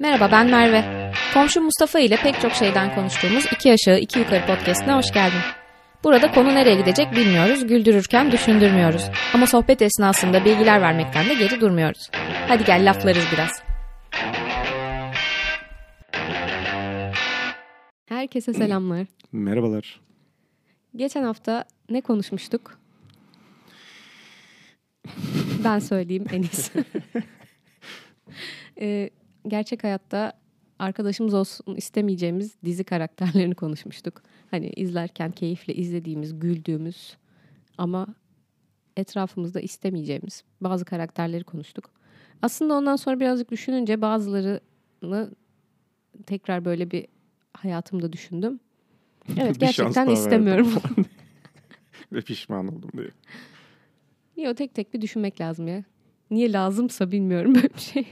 Merhaba ben Merve. Komşu Mustafa ile pek çok şeyden konuştuğumuz iki aşağı iki yukarı podcastine hoş geldin. Burada konu nereye gidecek bilmiyoruz, güldürürken düşündürmüyoruz. Ama sohbet esnasında bilgiler vermekten de geri durmuyoruz. Hadi gel laflarız biraz. Herkese selamlar. Merhabalar. Geçen hafta ne konuşmuştuk? ben söyleyeyim en iyisi. Ee, gerçek hayatta arkadaşımız olsun istemeyeceğimiz dizi karakterlerini konuşmuştuk. Hani izlerken keyifle izlediğimiz, güldüğümüz ama etrafımızda istemeyeceğimiz bazı karakterleri konuştuk. Aslında ondan sonra birazcık düşününce bazılarını tekrar böyle bir hayatımda düşündüm. Evet gerçekten istemiyorum. Ve pişman oldum diye. Niye o tek tek bir düşünmek lazım ya. Niye lazımsa bilmiyorum böyle bir şey.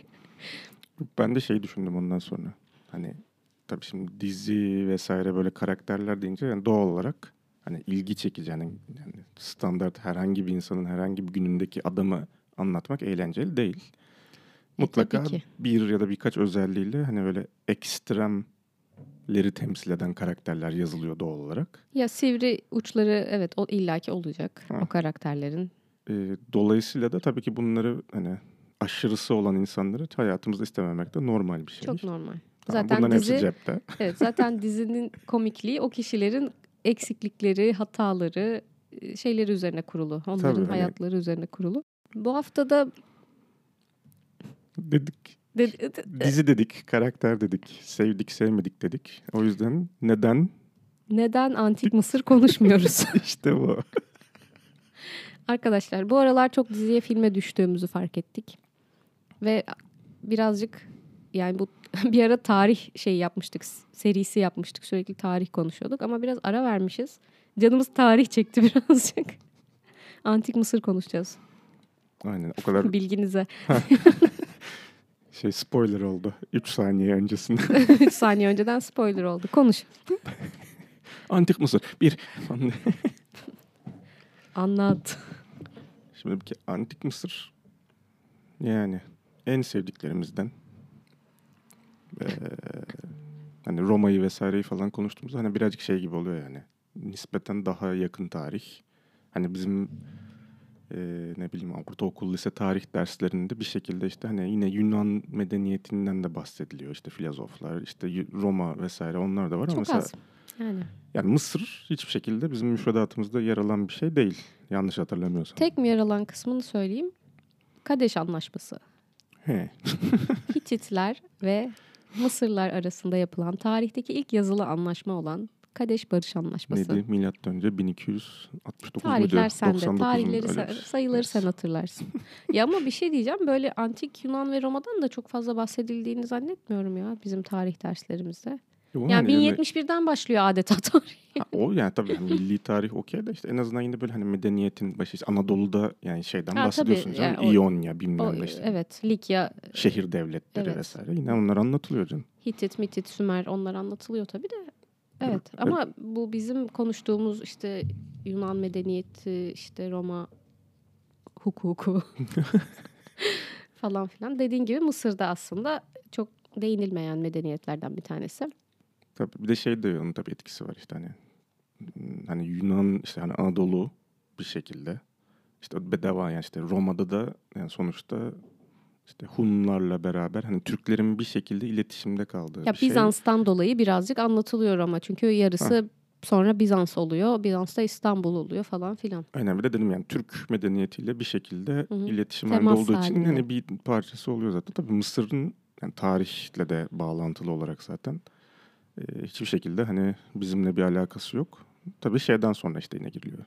Ben de şey düşündüm ondan sonra. Hani tabii şimdi dizi vesaire böyle karakterler deyince yani doğal olarak hani ilgi çekici yani, yani standart herhangi bir insanın herhangi bir günündeki adamı anlatmak eğlenceli değil. Mutlaka E, ki. bir ya da birkaç özelliğiyle hani böyle ekstremleri temsil eden karakterler yazılıyor doğal olarak. Ya sivri uçları evet o illaki olacak Ha. o karakterlerin. Ee, dolayısıyla da tabii ki bunları hani aşırısı olan insanları hayatımızda istememek de normal bir şey. Çok normal. Tamam, Zaten bunların dizi hepsi cepte. evet zaten dizinin komikliği o kişilerin eksiklikleri, hataları, e, şeyleri üzerine kurulu. Onların Tabii, hani- hayatları üzerine kurulu. Bu haftada Dedik de- de- de- dizi dedik, karakter dedik, sevdik sevmedik dedik. O yüzden neden? neden antik Mısır konuşmuyoruz? işte bu. Arkadaşlar bu aralar çok diziye filme düştüğümüzü fark ettik. Ve birazcık yani bu bir ara tarih şey yapmıştık. Serisi yapmıştık. Sürekli tarih konuşuyorduk ama biraz ara vermişiz. Canımız tarih çekti birazcık. Antik Mısır konuşacağız. Aynen o kadar Bilginize. şey spoiler oldu. 3 saniye öncesinde. 3 saniye önceden spoiler oldu. Konuş. Antik Mısır. Bir. Anlat. Şimdi bir Antik Mısır yani en sevdiklerimizden Ee, hani Roma'yı vesaireyi falan konuştuğumuzda hani birazcık şey gibi oluyor yani. Nispeten daha yakın tarih. Hani bizim e, ne bileyim ortaokul lise tarih derslerinde bir şekilde işte hani yine Yunan medeniyetinden de bahsediliyor. İşte filozoflar, işte Roma vesaire onlar da var ama Çok mesela az. Yani. yani Mısır hiçbir şekilde bizim müfredatımızda yer alan bir şey değil. Yanlış hatırlamıyorsam. Tek mi yer alan kısmını söyleyeyim. Kadeş Anlaşması. Hititler ve Mısırlar arasında yapılan tarihteki ilk yazılı anlaşma olan Kadeş Barış Anlaşması. Neydi? Milattan önce 1269 Tarihler muydu? sende. 99 Tarihleri, Öyle bir- sayıları sen hatırlarsın. ya ama bir şey diyeceğim. Böyle antik Yunan ve Roma'dan da çok fazla bahsedildiğini zannetmiyorum ya bizim tarih derslerimizde. Yo, Yani hani 1071'den başlıyor adeta tarih. Ha, o yani tabii hani milli tarih okey de işte en azından yine böyle hani medeniyetin başı işte Anadolu'da yani şeyden Ha, bahsediyorsun tabii, canım. yani İonya bilmem ne işte. evet Likya, Şehir devletleri Evet. vesaire yine onlar anlatılıyor canım. Hitit, Mitit, Sümer onlar anlatılıyor tabii de. Evet ama bu bizim konuştuğumuz işte Yunan medeniyeti, işte Roma hukuku falan filan. Dediğin gibi Mısır'da aslında çok değinilmeyen medeniyetlerden bir tanesi. Tabii bir de şey de onun tabii etkisi var işte hani hani Yunan işte hani Anadolu bir şekilde işte bedava yani işte Roma'da da yani sonuçta işte Hunlarla beraber hani Türklerin bir şekilde iletişimde kaldığı Ya bir şey. Bizans'tan dolayı birazcık anlatılıyor ama çünkü yarısı sonra Bizans oluyor. Bizans'ta İstanbul oluyor falan filan. Aynen bir de dedim yani Türk medeniyetiyle bir şekilde Hı hı. iletişim halinde olduğu için halinde. hani bir parçası oluyor zaten. Tabii Mısır'ın yani tarihle de bağlantılı olarak zaten e, hiçbir şekilde hani bizimle bir alakası yok. Tabii şeyden sonra işte yine giriliyor.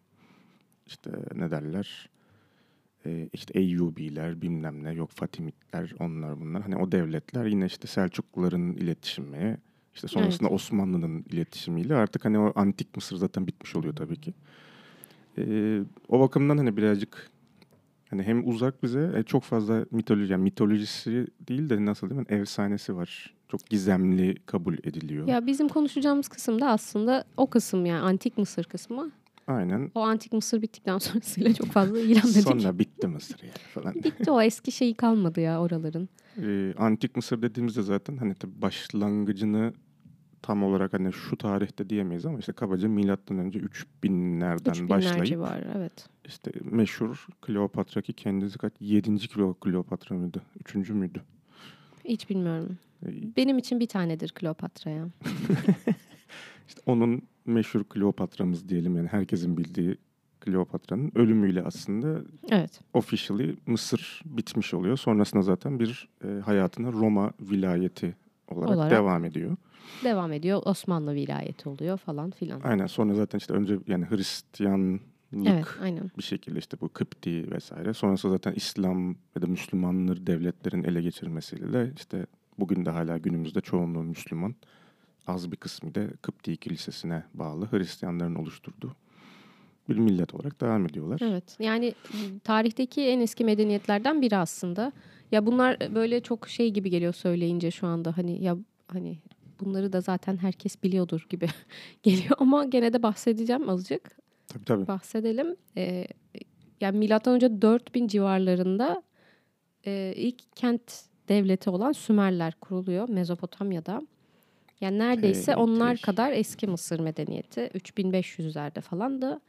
İşte ne derler? E, işte Eyyubiler bilmem ne yok Fatimitler onlar bunlar. Hani o devletler yine işte Selçukluların iletişimi işte sonrasında Osmanlı'nın iletişimiyle artık hani o antik Mısır zaten bitmiş oluyor tabii ki. Ee, o bakımdan hani birazcık hani hem uzak bize e, çok fazla mitoloji yani mitolojisi değil de nasıl diyeyim ben, efsanesi var. Çok gizemli kabul ediliyor. Ya bizim konuşacağımız kısım da aslında o kısım yani antik Mısır kısmı. Aynen. O antik Mısır bittikten sonrasıyla çok fazla ilgilenmedik. Sonra bitti Mısır yani falan. Bitti o eski şeyi kalmadı ya oraların. e, antik Mısır dediğimizde zaten hani tabii başlangıcını tam olarak hani şu tarihte diyemeyiz ama işte kabaca milattan önce 3000'lerden 3000'ler başlayıp civarı evet. işte meşhur Kleopatra ki kendisi kaç 7. kilo Kleopatra mıydı? 3. müydü? Hiç bilmiyorum. E, Benim için bir tanedir Kleopatra ya. İşte onun meşhur Kleopatra'mız diyelim yani herkesin bildiği Kleopatra'nın ölümüyle aslında Evet. officially Mısır bitmiş oluyor. Sonrasında zaten bir e, hayatına Roma vilayeti olarak, Olarak. devam ediyor. Devam ediyor. Osmanlı vilayeti oluyor falan filan. Aynen sonra zaten işte önce yani Hristiyanlık Evet aynen. bir şekilde işte bu Kıpti vesaire. Sonrasında zaten İslam ya da Müslümanları devletlerin ele geçirmesiyle de işte bugün de hala günümüzde çoğunluğu Müslüman. Az bir kısmı da Kıpti Kilisesi'ne bağlı Hristiyanların oluşturduğu bir millet olarak devam ediyorlar. Evet. Yani tarihteki en eski medeniyetlerden biri aslında. Ya bunlar böyle çok şey gibi geliyor söyleyince şu anda hani ya hani bunları da zaten herkes biliyordur gibi geliyor ama gene de bahsedeceğim azıcık. Tabii tabii. bahsedelim. Ee, yani milattan önce 4000 civarlarında e, ilk kent devleti olan Sümerler kuruluyor Mezopotamya'da. Yani neredeyse Okey, onlar kadar eski Mısır medeniyeti 3500'lerde falan da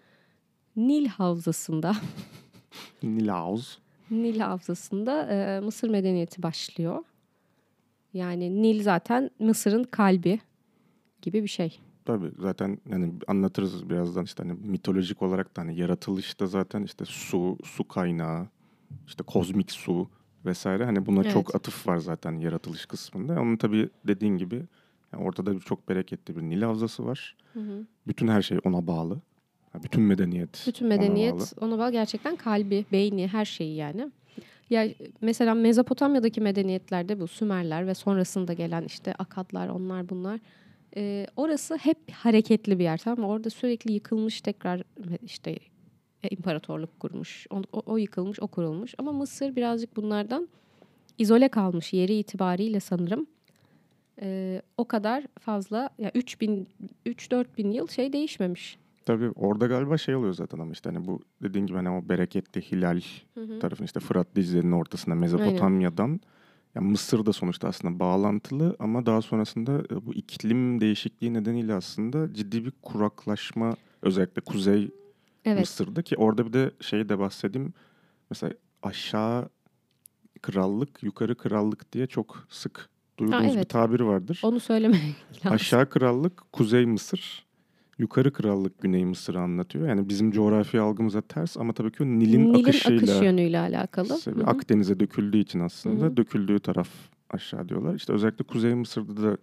Nil Havzası'nda Nilaus. Nil Havzası'nda e, Mısır medeniyeti başlıyor. Yani Nil zaten Mısır'ın kalbi gibi bir şey. Tabii zaten yani anlatırız birazdan işte hani mitolojik olarak da hani yaratılışta zaten işte su, su kaynağı, işte kozmik su vesaire hani buna Evet. çok atıf var zaten yaratılış kısmında. Onun tabii dediğin gibi yani ortada çok bereketli bir Nil havzası var. Bütün her şey ona bağlı. Yani bütün medeniyet Bütün ona bağlı. medeniyet ona bağlı gerçekten kalbi, beyni, her şeyi yani. Ya mesela Mezopotamya'daki medeniyetlerde bu Sümerler ve sonrasında gelen işte Akadlar, onlar bunlar. E, orası hep hareketli bir yer tamam mı? Orada sürekli yıkılmış tekrar işte e, imparatorluk kurmuş. O, o, o yıkılmış, o kurulmuş. Ama Mısır birazcık bunlardan izole kalmış yeri itibariyle sanırım. E, o kadar fazla ya 3000 3-4 bin yıl şey değişmemiş. Tabii orada galiba şey oluyor zaten ama işte hani bu dediğin gibi hani o bereketli hilal tarafın işte Fırat Dicle'nin ortasında Mezopotamya'dan yani Mısır da sonuçta aslında bağlantılı ama daha sonrasında e, bu iklim değişikliği nedeniyle aslında ciddi bir kuraklaşma özellikle kuzey Evet. Mısır'da ki orada bir de şeyi de bahsedeyim. Mesela aşağı krallık, yukarı krallık diye çok sık duyduğumuz bir evet. tabir vardır. Onu söylemek lazım. Aşağı krallık Kuzey Mısır, yukarı krallık Güney Mısır'ı anlatıyor. Yani bizim coğrafi algımıza ters ama tabii ki Nil'in, Nil'in akışıyla akış yönüyle alakalı. hı. Akdeniz'e döküldüğü için aslında Hı hı. döküldüğü taraf aşağı diyorlar. İşte özellikle Kuzey Mısır'da da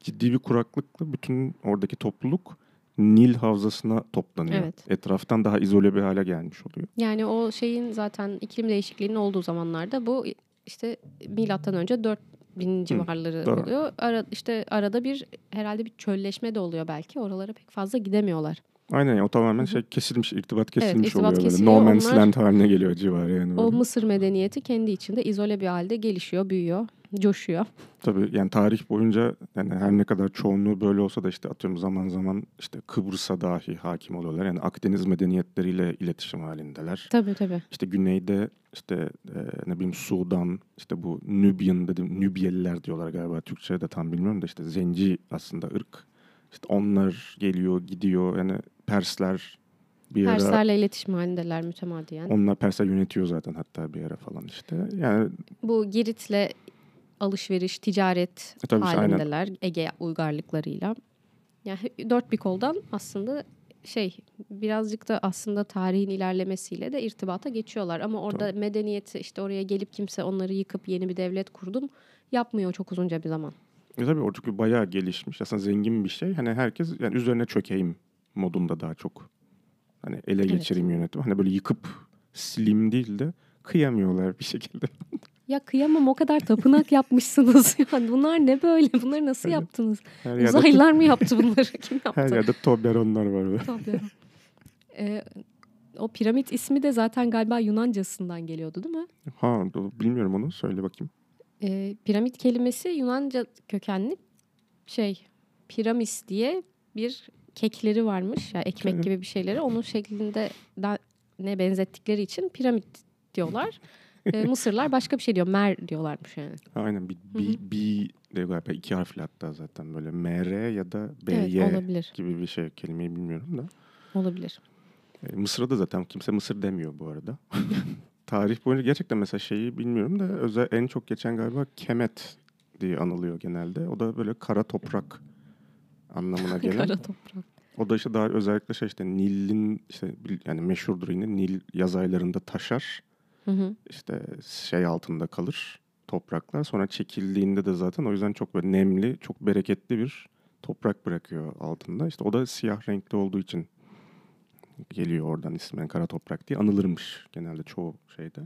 ciddi bir kuraklıkla bütün oradaki topluluk Nil havzasına toplanıyor. Evet. Etraftan daha izole bir hale gelmiş oluyor. Yani o şeyin zaten iklim değişikliğinin olduğu zamanlarda bu işte milattan önce 4000 civarları doğru. oluyor. Ara, işte arada bir herhalde bir çölleşme de oluyor belki. Oralara pek fazla gidemiyorlar. Aynen o tamamen Hı hı. şey kesilmiş, irtibat kesilmiş irtibat oluyor. Kesiliyor. No Man's Land haline geliyor civarı yani. O böyle. Mısır medeniyeti kendi içinde izole bir halde gelişiyor, büyüyor, coşuyor. Tabii yani tarih boyunca yani her ne kadar çoğunluğu böyle olsa da işte atıyorum zaman zaman işte Kıbrıs'a dahi hakim oluyorlar. Yani Akdeniz medeniyetleriyle iletişim halindeler. Tabii tabii. İşte güneyde işte e, ne bileyim Sudan, işte bu Nübyan dedim Nübyeliler diyorlar galiba Türkçe'de tam bilmiyorum da işte Zenci aslında ırk. İşte onlar geliyor, gidiyor. Yani Persler bir ara Perslerle iletişim halindeler mütemadiyen. onlar Persler yönetiyor zaten hatta bir ara falan işte. Yani Bu Girit'le alışveriş, ticaret E tabii işte, aynen. halindeler Ege uygarlıklarıyla. Yani dört bir koldan aslında şey birazcık da aslında tarihin ilerlemesiyle de irtibata geçiyorlar. Ama orada medeniyeti işte oraya gelip kimse onları yıkıp yeni bir devlet kurdum yapmıyor çok uzunca bir zaman. E tabii o çünkü bayağı gelişmiş. Aslında zengin bir şey. Hani herkes yani üzerine çökeyim modunda daha çok. Hani ele Evet. geçireyim yönetim. Hani böyle yıkıp silim değil de kıyamıyorlar bir şekilde. Ya kıyamam o kadar tapınak yapmışsınız. Yani bunlar ne böyle? Bunları nasıl Evet. yaptınız? Her yerde, Uzaylılar mı yaptı bunları? Kim yaptı? her yerde Toblerone'lar var. böyle. Tabii. Ee, o piramit ismi de zaten galiba Yunancasından geliyordu değil mi? Ha bilmiyorum onu. Söyle bakayım. Ee, piramit kelimesi Yunanca kökenli şey piramis diye bir kekleri varmış. Yani ekmek gibi bir şeyleri onun şeklinde ne benzettikleri için piramit diyorlar. E, Mısırlar başka bir şey diyor. Mer diyorlarmış yani. Aynen. Bir, Hı hı. B, B de galiba iki harfli hatta zaten böyle MR ya da BY Evet olabilir. gibi bir şey. Kelimeyi bilmiyorum da. Olabilir. E, Mısır'da da zaten kimse Mısır demiyor bu arada. Tarih boyunca gerçekten mesela şeyi bilmiyorum da özel en çok geçen galiba Kemet diye anılıyor genelde. O da böyle kara toprak anlamına gelen. Kara toprak. O da işte daha özellikle şey işte Nil'in işte yani meşhurdur yine Nil yaz aylarında taşar. Hı hı. işte şey altında kalır topraklar. Sonra çekildiğinde de zaten o yüzden çok böyle nemli, çok bereketli bir toprak bırakıyor altında. İşte o da siyah renkli olduğu için geliyor oradan ismen kara toprak diye anılırmış genelde çoğu şeyde.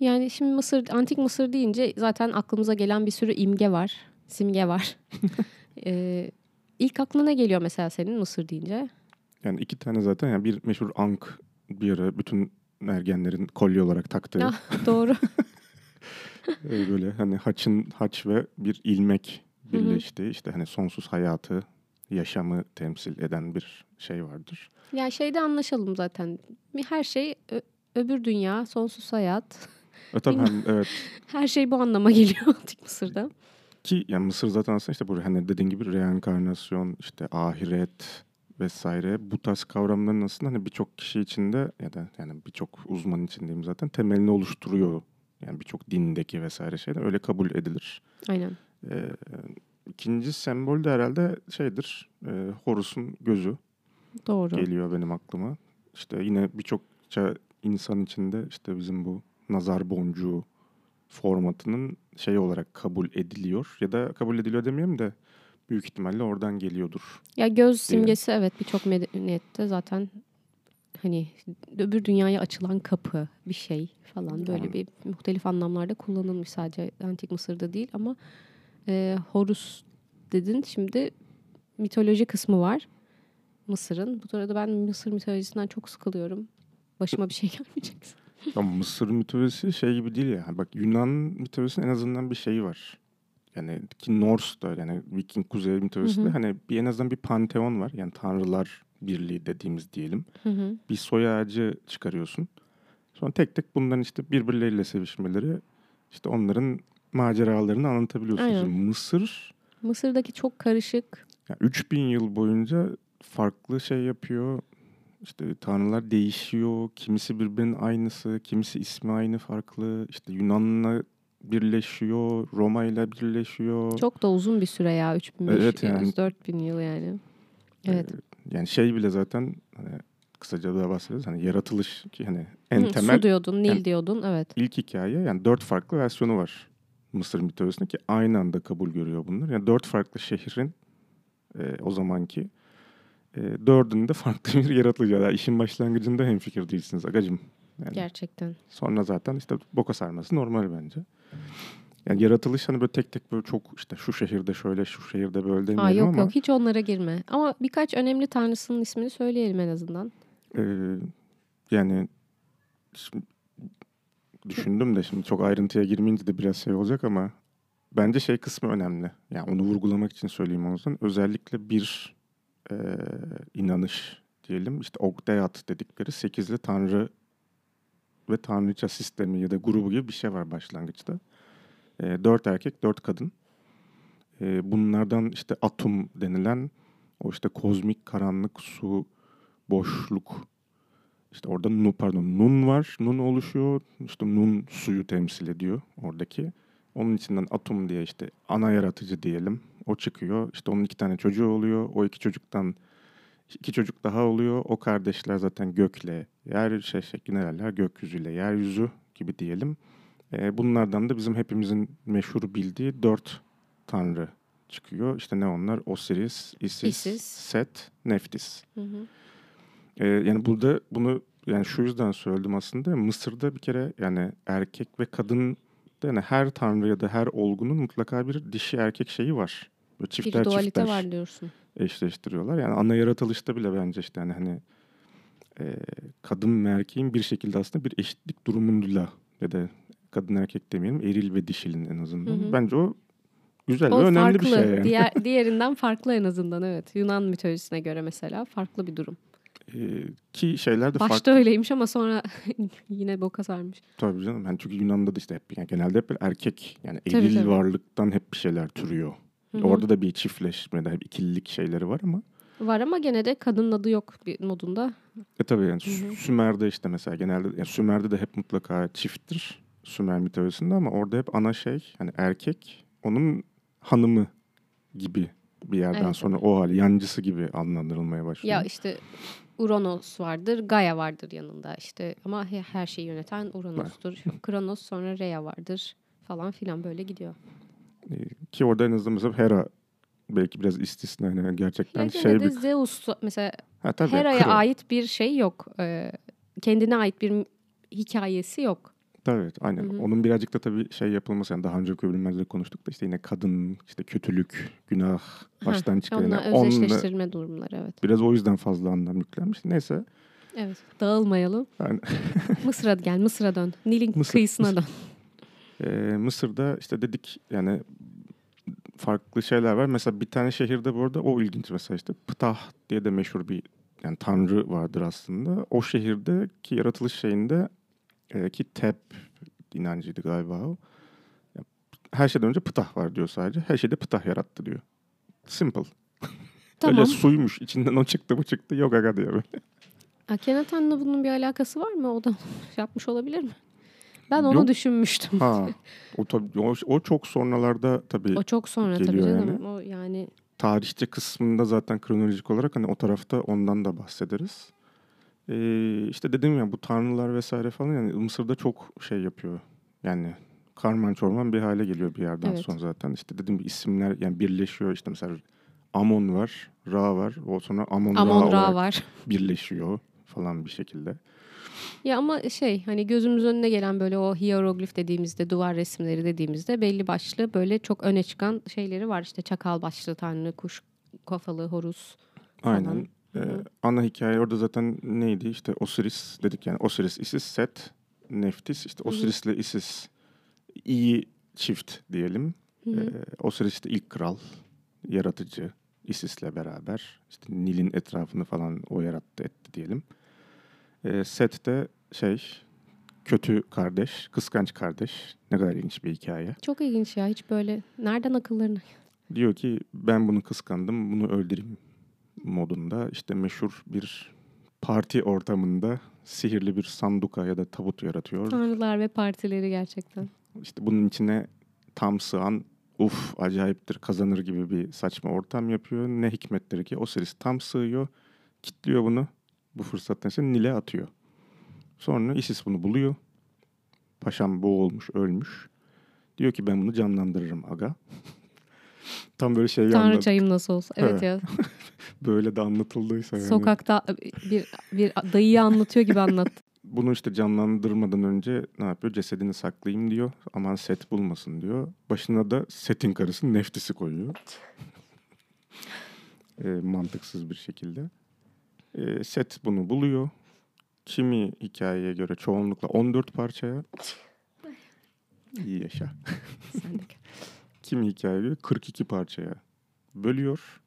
Yani şimdi Mısır, antik Mısır deyince zaten aklımıza gelen bir sürü imge var, simge var. ee, ilk aklına ne geliyor mesela senin Mısır deyince? Yani iki tane zaten yani bir meşhur ank bir ara bütün ergenlerin kolye olarak taktığı Ah, Doğru. e, böyle hani haçın haç ve bir ilmek hı. birleştiği işte hani sonsuz hayatı yaşamı temsil eden bir şey vardır. ya şeyde anlaşalım zaten. Her şey ö- öbür dünya, sonsuz hayat. E tabii hem, evet Her şey bu anlama geliyor antik Mısır'da. Ki yani Mısır zaten aslında işte bu hani dediğin gibi reenkarnasyon, işte ahiret vesaire bu tarz kavramların aslında hani birçok kişi içinde ya da yani birçok uzman içindeyim zaten temelini oluşturuyor. Yani birçok dindeki vesaire şeyler öyle kabul edilir. Aynen. Ee, ikinci sembol de herhalde şeydir. E, Horus'un gözü Doğru. geliyor benim aklıma. İşte yine birçokça insan içinde işte bizim bu nazar boncuğu formatının şey olarak kabul ediliyor. Ya da kabul ediliyor demeyeyim de büyük ihtimalle oradan geliyordur. Ya göz simgesi evet birçok medeniyette zaten hani öbür dünyaya açılan kapı bir şey falan böyle Aynen. bir muhtelif anlamlarda kullanılmış sadece antik Mısır'da değil ama e, Horus dedin şimdi mitoloji kısmı var Mısır'ın. Bu arada ben Mısır mitolojisinden çok sıkılıyorum. Başıma bir şey gelmeyecek. Ama Mısır mitolojisi şey gibi değil ya. Bak Yunan mitolojisinin en azından bir şeyi var. Yani ki Norse'da yani Viking kuzey mitolojisinde Hı hı. hani bir en azından bir panteon var. Yani tanrılar birliği dediğimiz diyelim. Hı hı. bir soy ağacı çıkarıyorsun. Sonra tek tek bunların işte birbirleriyle sevişmeleri, işte onların maceralarını anlatabiliyorsun. Aynen. Mısır Mısır'daki çok karışık. yani 3000 yıl boyunca farklı şey yapıyor. İşte tanrılar değişiyor. Kimisi birbirinin aynısı, kimisi ismi aynı farklı. İşte Yunan'la birleşiyor, Roma ile birleşiyor. Çok da uzun bir süre ya 3500 Evet yani. 4000 yıl yani. Evet. Ee, yani şey bile zaten hani kısaca da bahsediyoruz. Hani yaratılış ki hani en Hı, temel Su diyordun, Nil yani- diyordun. Evet. ilk hikaye yani dört farklı versiyonu var Mısır mitolojisinde ki aynı anda kabul görüyor bunlar. Yani dört farklı şehrin e, o zamanki e, dördünde farklı bir yaratılıcı. Yani işin başlangıcında hemfikir değilsiniz agacım. Yani Gerçekten. sonra zaten işte boka sarması normal bence. Yani yaratılış hani böyle tek tek böyle çok işte şu şehirde şöyle şu şehirde böyle demeyelim Ha, yok ama yok hiç onlara girme. Ama birkaç önemli tanrısının ismini söyleyelim en azından. e, yani şimdi düşündüm de şimdi çok ayrıntıya girmeyince de biraz şey olacak ama bence şey kısmı önemli. Yani onu vurgulamak için söyleyeyim o yüzden. Özellikle bir e, inanış diyelim işte Ogdayat dedikleri sekizli tanrı ve tanrıça sistemi ya da grubu gibi bir şey var başlangıçta. E, dört erkek, dört kadın. E, bunlardan işte atom denilen o işte kozmik karanlık su, boşluk işte orada nu pardon nun var. Nun oluşuyor. İşte nun suyu temsil ediyor oradaki. Onun içinden atom diye işte ana yaratıcı diyelim. O çıkıyor. İşte onun iki tane çocuğu oluyor. O iki çocuktan iki çocuk daha oluyor. O kardeşler zaten gökle yer şey şeklinde derler. Gökyüzüyle yeryüzü gibi diyelim. Ee, bunlardan da bizim hepimizin meşhur bildiği dört tanrı çıkıyor. İşte ne onlar? Osiris, Isis, Isis. Set, Neftis. Hı hı. Ee, yani burada bunu yani şu yüzden söyledim aslında. Mısır'da bir kere yani erkek ve kadın yani her tanrı ya da her olgunun mutlaka bir dişi erkek şeyi var. Böyle Bir çiftler dualite çiftler var diyorsun. eşleştiriyorlar. Yani ana yaratılışta bile bence işte yani hani e, kadın ve erkeğin bir şekilde aslında bir eşitlik durumuyla ya da kadın erkek demeyelim eril ve dişilin en azından. Hı hı. Bence o güzel O ve önemli farklı. bir şey yani. Diğer, diğerinden farklı en azından evet. Yunan mitolojisine göre mesela farklı bir durum. Ee, ki şeyler de Başta farklı. öyleymiş ama sonra yine boka sarmış. Tabii canım. Yani çünkü Yunan'da da işte hep yani genelde hep erkek yani Tabii, eril tabii. varlıktan hep bir şeyler türüyor. Hı hı. Orada da bir çiftleşme de hep ikililik şeyleri var ama Var ama gene de kadının adı yok bir modunda. e tabii yani Hı hı. Sü- Sümer'de işte mesela genelde yani Sümer'de de hep mutlaka çifttir. Sümer mitolojisinde ama orada hep ana şey hani erkek onun hanımı gibi bir yerden Evet. sonra o hali yancısı gibi adlandırılmaya başlıyor. Ya işte Uranos vardır, Gaia vardır yanında işte ama he- her şeyi yöneten Uranos'tur. Kronos sonra Rhea vardır falan filan böyle gidiyor. Ee, Ki orada en azından mesela Hera belki biraz istisna yani gerçekten Ya şey bir... Zeus mesela Ha, tabii, Hera'ya kral. ait bir şey yok. Ee, kendine ait bir hikayesi yok. Tabii evet, aynen. Hı hı. Onun birazcık da tabii şey yapılması yani daha önceki bölümlerde de konuştuk da işte yine kadın, işte kötülük, günah baştan çıkan. Onunla yani onunla özdeşleştirme durumları evet. biraz o yüzden fazla anlam yüklenmiş. Neyse. Evet. Dağılmayalım. Yani, Mısır'a gel, Mısır'a dön. Nil'in Mısır, kıyısına dön. e, Mısır'da işte dedik yani farklı şeyler var. Mesela bir tane şehirde bu arada o ilginç mesela işte Ptah diye de meşhur bir yani tanrı vardır aslında. O şehirdeki yaratılış şeyinde e, ki Tep inancıydı galiba o. Her şeyden önce Ptah var diyor sadece. Her şeyde Ptah yarattı diyor. Simple. Tamam. Öyle suymuş. içinden o çıktı bu çıktı. Yok aga diyor böyle. Akhenaten'le bunun bir alakası var mı? O da yapmış olabilir mi? Ben onu Yok. düşünmüştüm. Ha. O, tabii, o, o çok sonralarda tabii O çok sonra tabii canım. yani. O yani tarihçi kısmında zaten kronolojik olarak hani o tarafta ondan da bahsederiz. Ee, işte dedim ya bu tanrılar vesaire falan yani Mısır'da çok şey yapıyor. Yani karman çorman bir hale geliyor bir yerden Evet. sonra zaten. İşte dedim isimler yani birleşiyor işte mesela Amon var, Ra var. O sonra Amon, Ra, Amon Ra olarak var. birleşiyor falan bir şekilde. Ya ama şey hani gözümüz önüne gelen böyle o hieroglif dediğimizde duvar resimleri dediğimizde belli başlı böyle çok öne çıkan şeyleri var. İşte çakal başlı tanrı, kuş kafalı, horus. Aynen. Falan. Ee, Hı hı. ana hikaye orada zaten neydi? İşte Osiris dedik yani. Osiris, Isis, Set, Neftis. İşte. Osiris ile Isis iyi çift diyelim. Hı hı. Ee, Osiris işte ilk kral, yaratıcı. Isis'le beraber işte Nil'in etrafını falan o yarattı etti diyelim. Ee, Set de şey kötü kardeş, kıskanç kardeş. Ne kadar ilginç bir hikaye. Çok ilginç ya hiç böyle nereden akıllarına. Diyor ki ben bunu kıskandım, bunu öldüreyim modunda. İşte meşhur bir parti ortamında sihirli bir sanduka ya da tabut yaratıyor. Tanrılar ve partileri gerçekten. İşte bunun içine tam sığan uf acayiptir kazanır gibi bir saçma ortam yapıyor. Ne hikmettir ki Osiris tam sığıyor, kitliyor bunu. Bu fırsattan sonra Nil'e atıyor. Sonra Isis bunu buluyor. Paşam boğulmuş, ölmüş. Diyor ki ben bunu canlandırırım aga. Tam böyle şey Tanrı anlat- çayım nasıl olsa. Evet Evet. ya. böyle de anlatıldıysa yani. Sokakta bir bir dayıyı anlatıyor gibi anlat. Bunu işte canlandırmadan önce ne yapıyor? Cesedini saklayayım diyor. Aman set bulmasın diyor. Başına da setin karısı neftisi koyuyor. E, mantıksız bir şekilde. E, set bunu buluyor. Kimi hikayeye göre çoğunlukla 14 parçaya. İyi yaşa. De. Kimi hikayeye göre 42 parçaya bölüyor.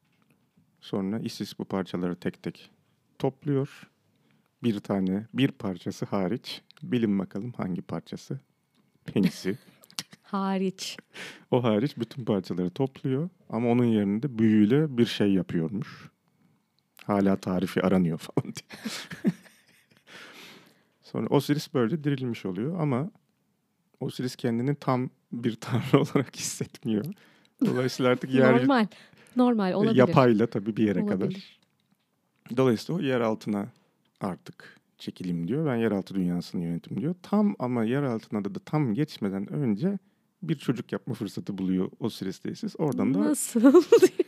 Sonra Isis bu parçaları tek tek topluyor. Bir tane, bir parçası hariç. Bilin bakalım hangi parçası? Penisi. Hariç. o hariç bütün parçaları topluyor. Ama onun yerine büyüyle bir şey yapıyormuş. Hala tarifi aranıyor falan diye. Sonra Osiris böylece dirilmiş oluyor ama Osiris kendini tam bir tanrı olarak hissetmiyor. Dolayısıyla artık yer Normal. Normal olabilir. yapayla tabii bir yere kadar. Olabilir. Dolayısıyla o yer altına artık çekilim diyor. Ben yeraltı dünyasını yönetim diyor. Tam ama yer altına da, da tam geçmeden önce bir çocuk yapma fırsatı buluyor Osiris tesis. Oradan da Nasıl?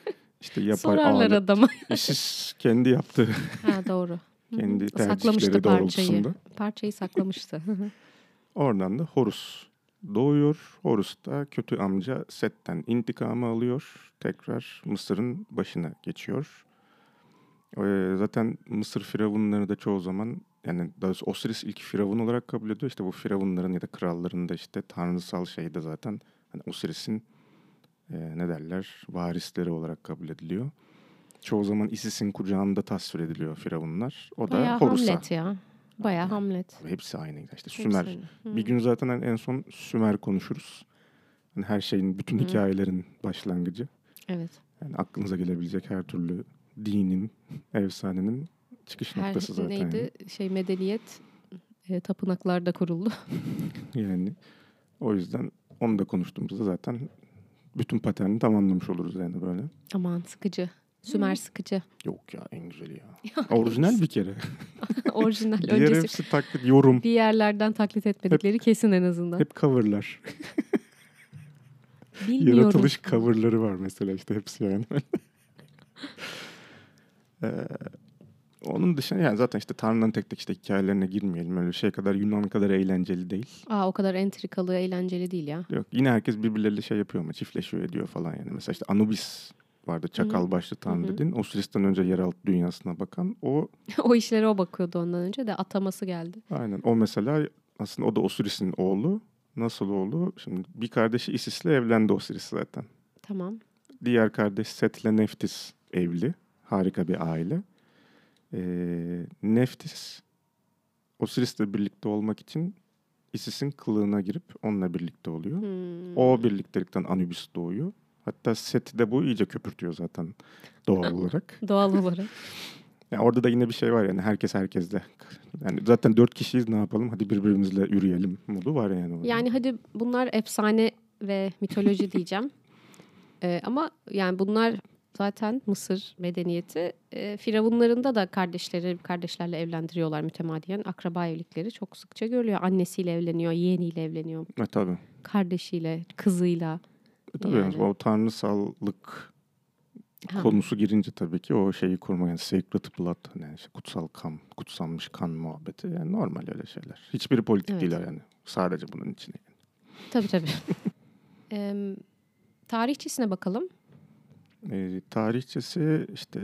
işte yapay Sorarlar alet. adama. Isis kendi yaptığı ha doğru. Kendi Saklamıştı parçayı. Parçayı saklamıştı. Oradan da Horus doğuyor. Horus da kötü amca Set'ten intikamı alıyor. Tekrar Mısır'ın başına geçiyor. Ee, zaten Mısır firavunları da çoğu zaman yani daha doğrusu Osiris ilk firavun olarak kabul ediyor. İşte bu firavunların ya da kralların da işte tanrısal şey de zaten hani Osiris'in e, ne derler varisleri olarak kabul ediliyor. çoğu zaman Isis'in kucağında tasvir ediliyor firavunlar. O da Bayağı Horus'a. Hamlet ya. Bayağı Hamlet. Hepsi aynı. İşte Hepsi Sümer. Hı. Bir gün zaten en- en son Sümer konuşuruz. Hani her şeyin, bütün Hı. hikayelerin başlangıcı. Evet. Yani aklınıza gelebilecek her türlü dinin, efsanenin çıkış Her noktası zaten. neydi? Şey medeniyet e, tapınaklarda kuruldu. Yani. yani o yüzden onu da konuştuğumuzda zaten bütün paterni tamamlamış oluruz yani böyle. Aman sıkıcı. Sümer sıkıcı. Yok ya en güzeli ya. Orijinal bir kere. Orijinal. Diğer Öncesi hepsi taklit, yorum. bir yerlerden taklit etmedikleri kesin en azından. Hep coverlar. Bilmiyorum. Yaratılış coverları var mesela işte hepsi yani. Ee, onun dışında yani zaten işte Tanrı'nın tek tek işte hikayelerine girmeyelim. Öyle şey kadar Yunan kadar eğlenceli değil. Aa, o kadar entrikalı, eğlenceli değil ya. Yok yine herkes birbirleriyle şey yapıyor ama çiftleşiyor ediyor falan yani. Mesela işte Anubis vardı çakal başlı tanrı dedin. Osiris'ten önce yeraltı dünyasına bakan o o işlere o bakıyordu ondan önce de ataması geldi. aynen o mesela aslında o da Osiris'in oğlu. Nasıl oğlu? Şimdi bir kardeşi Isis'le evlendi Osiris zaten. Tamam. Diğer kardeş Set'le Neftis evli. Harika bir aile. Ee, Neftis Osiris'le birlikte olmak için Isis'in kılığına girip onunla birlikte oluyor. Hmm. O birliktelikten Anubis doğuyor. Hatta Set'i de bu iyice köpürtüyor zaten doğal olarak. Doğal olarak. Yani orada da yine bir şey var yani herkes herkesle. Yani zaten dört kişiyiz ne yapalım hadi birbirimizle yürüyelim modu var yani. Orada. Yani hadi bunlar efsane ve mitoloji diyeceğim. Ee, ama yani bunlar zaten Mısır medeniyeti. E, Firavunlarında da kardeşleri kardeşlerle evlendiriyorlar mütemadiyen. Akraba evlilikleri çok sıkça görülüyor. Annesiyle evleniyor, yeğeniyle evleniyor, E, tabii. kardeşiyle, kızıyla. E, tabii Yani. o tanrısallık Ha. konusu girince tabii ki o şeyi kurma yani sacred blood hani işte kutsal kan, kutsanmış kan muhabbeti yani normal öyle şeyler. Hiçbiri politik Evet. değil yani. Sadece bunun içine. Tabii tabii. Em, tarihçesine bakalım. E, tarihçesi işte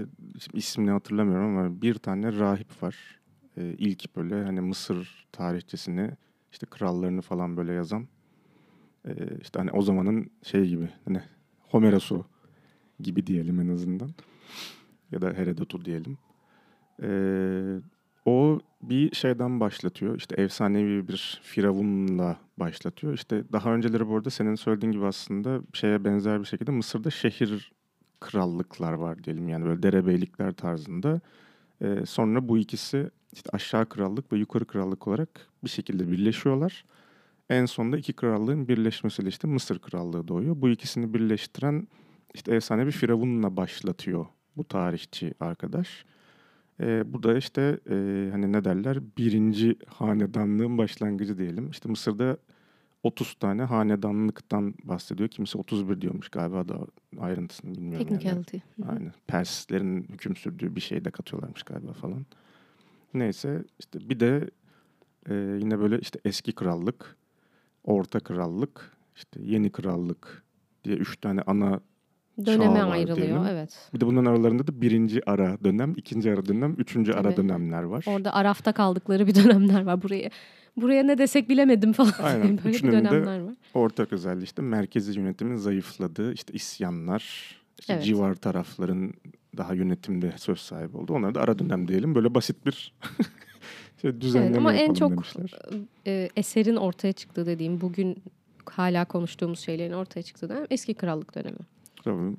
ismini hatırlamıyorum ama bir tane rahip var. E, ilk böyle hani Mısır tarihçesini işte krallarını falan böyle yazan. E, işte hani o zamanın şey gibi hani Homeros'u gibi diyelim en azından. Ya da Herodot'u diyelim. E, o bir şeyden başlatıyor. İşte efsanevi bir firavunla başlatıyor. İşte daha önceleri bu arada senin söylediğin gibi aslında şeye benzer bir şekilde Mısır'da şehir krallıklar var diyelim yani böyle derebeylikler tarzında. Ee, sonra bu ikisi işte aşağı krallık ve yukarı krallık olarak bir şekilde birleşiyorlar. En sonunda iki krallığın birleşmesiyle işte Mısır krallığı doğuyor. Bu ikisini birleştiren işte efsane bir firavunla başlatıyor bu tarihçi arkadaş. Ee, bu da işte e, hani ne derler birinci hanedanlığın başlangıcı diyelim. İşte Mısır'da 30 tane hanedanlıktan bahsediyor. Kimisi 31 diyormuş galiba da ayrıntısını bilmiyorum. yani. Technicality. Hı. Aynen. Perslerin hüküm sürdüğü bir şey de katıyorlarmış galiba falan. Neyse işte bir de e, yine böyle işte eski krallık, orta krallık, işte yeni krallık diye üç tane ana Döneme ayrılıyor. diyelim. Evet. bir de bunların aralarında da birinci ara dönem, ikinci ara dönem, üçüncü ara Tabii. dönemler var. Orada arafta kaldıkları bir dönemler var. Buraya buraya ne desek bilemedim falan. Aynen. Böyle Üçünün dönemler var. Ortak özelliği işte merkezi yönetimin zayıfladığı işte isyanlar, işte Evet. civar tarafların daha yönetimde söz sahibi oldu. Onlara da ara dönem diyelim. Böyle basit bir şey, düzenleme Evet, ama en çok demişler. e, eserin ortaya çıktığı dediğim bugün hala konuştuğumuz şeylerin ortaya çıktığı dönem eski krallık dönemi. Tabii,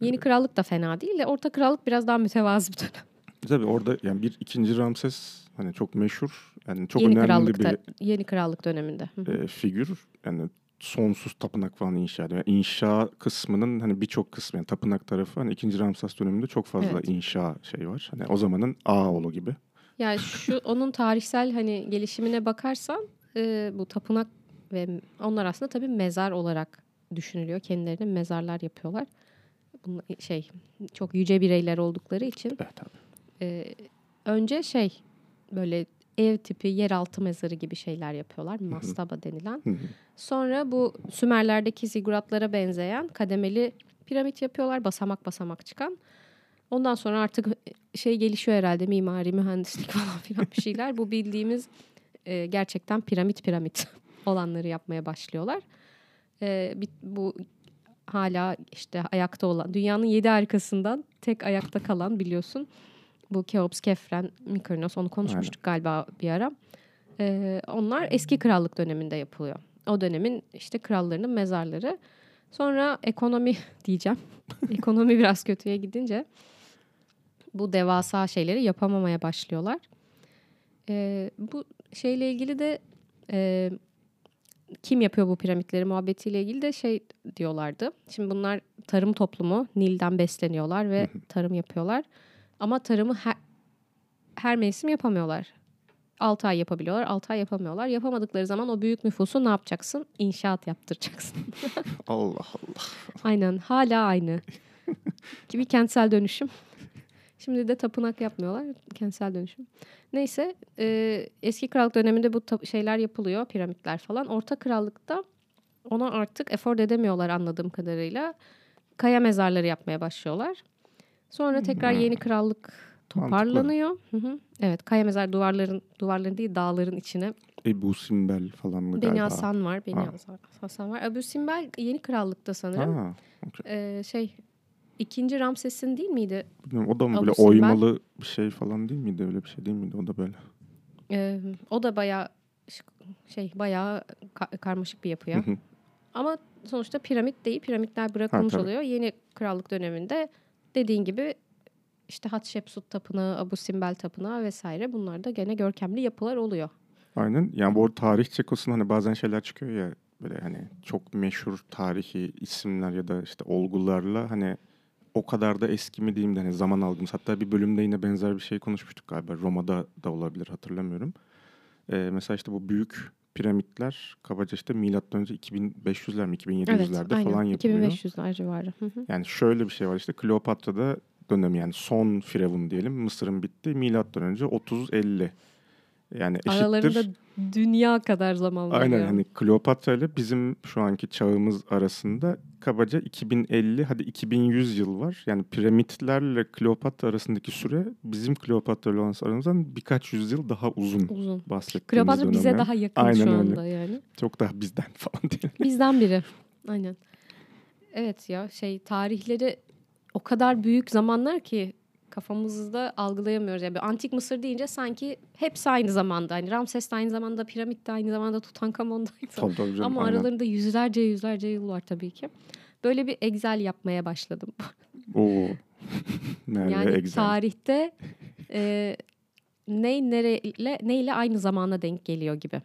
Yeni krallık da fena değil de orta krallık biraz daha mütevazı bir dönem. Tabii orada yani bir ikinci Ramses hani çok meşhur yani çok yeni önemli bir yeni krallık döneminde. E, figür. Yani sonsuz tapınak falan inşa ediyor. Yani inşa kısmının hani birçok kısmı yani tapınak tarafı hani ikinci Ramses döneminde çok fazla Evet. inşa şey var. Hani o zamanın Ağoğlu gibi. Yani şu onun tarihsel hani gelişimine bakarsan e, bu tapınak ve onlar aslında tabii mezar olarak düşünülüyor. Kendilerine mezarlar yapıyorlar. Bunlar şey çok yüce bireyler oldukları için Evet tabii. E, önce şey böyle ev tipi yeraltı mezarı gibi şeyler yapıyorlar. Mastaba denilen. Sonra bu Sümerlerdeki ziguratlara benzeyen kademeli piramit yapıyorlar. Basamak basamak çıkan. Ondan sonra artık şey gelişiyor herhalde mimari, mühendislik falan filan bir şeyler. Bu bildiğimiz e, gerçekten piramit piramit olanları yapmaya başlıyorlar. E, bu hala işte ayakta olan dünyanın yedi harikasından tek ayakta kalan biliyorsun. Bu Keops, Kefren, Mykonos onu konuşmuştuk galiba bir ara. Ee, onlar eski krallık döneminde yapılıyor. O dönemin işte krallarının mezarları. Sonra ekonomi diyeceğim. ekonomi biraz kötüye gidince bu devasa şeyleri yapamamaya başlıyorlar. Ee, bu şeyle ilgili de e, kim yapıyor bu piramitleri muhabbetiyle ilgili de şey diyorlardı. Şimdi bunlar tarım toplumu, Nil'den besleniyorlar ve tarım yapıyorlar. Ama tarımı her, her mevsim yapamıyorlar. 6 ay yapabiliyorlar, 6 ay yapamıyorlar. Yapamadıkları zaman o büyük nüfusu ne yapacaksın? İnşaat yaptıracaksın. Allah Allah. Aynen, hala aynı. Gibi kentsel dönüşüm. Şimdi de tapınak yapmıyorlar, kentsel dönüşüm. Neyse, e, eski krallık döneminde bu şeyler yapılıyor, piramitler falan. Orta krallıkta ona artık efor edemiyorlar anladığım kadarıyla. Kaya mezarları yapmaya başlıyorlar. Sonra tekrar yeni krallık toparlanıyor. Hı hı. Evet, kaya mezar duvarların duvarların değil dağların içine. Ebu Simbel falan mı galiba? Beni Hasan var, Beni Hasan var. Ebu Simbel yeni krallıkta sanırım. Ha, okay. ee, şey ikinci Ramses'in değil miydi? Bilmiyorum, o da mı Abu böyle Simbel? oymalı bir şey falan değil miydi? Öyle bir şey değil miydi? O da böyle. Ee, o da bayağı şey bayağı ka- karmaşık bir yapı ya. Ama sonuçta piramit değil. Piramitler bırakılmış ha, oluyor. Yeni krallık döneminde dediğin gibi işte Hatshepsut Tapınağı, Abu Simbel Tapınağı vesaire bunlar da gene görkemli yapılar oluyor. Aynen. Yani bu tarih çekosunda hani bazen şeyler çıkıyor ya böyle hani çok meşhur tarihi isimler ya da işte olgularla hani o kadar da eski mi diyeyim de hani zaman algımız. Hatta bir bölümde yine benzer bir şey konuşmuştuk galiba. Roma'da da olabilir hatırlamıyorum. Ee, mesela işte bu büyük piramitler kabaca işte milattan önce 2500'ler mi 2700'lerde evet, falan yapılıyor. 2500'ler civarı. Yani şöyle bir şey var işte Kleopatra'da dönemi yani son firavun diyelim Mısır'ın bitti milattan önce 30-50. Yani eşittir. Aralarında dünya kadar zaman var. Aynen yani Kleopatra ile bizim şu anki çağımız arasında kabaca 2050 hadi 2100 yıl var. Yani piramitlerle Kleopatra arasındaki süre bizim Kleopatra ile olan aramızdan birkaç yüzyıl daha uzun. Uzun. Kleopatra dönem bize daha yakın Aynen şu anda öyle. yani. Çok daha bizden falan değil. Bizden biri. Aynen. Evet ya şey tarihleri o kadar büyük zamanlar ki kafamızda algılayamıyoruz. Yani antik Mısır deyince sanki hepsi aynı zamanda. Hani Ramses de aynı zamanda, piramit de aynı zamanda, Tutankamon da aynı zamanda. Tabii, tabii Ama aynen. aralarında yüzlerce yüzlerce yıl var tabii ki. Böyle bir Excel yapmaya başladım. Oo. Nerede yani Excel? tarihte e, ne nereyle neyle aynı zamana denk geliyor gibi.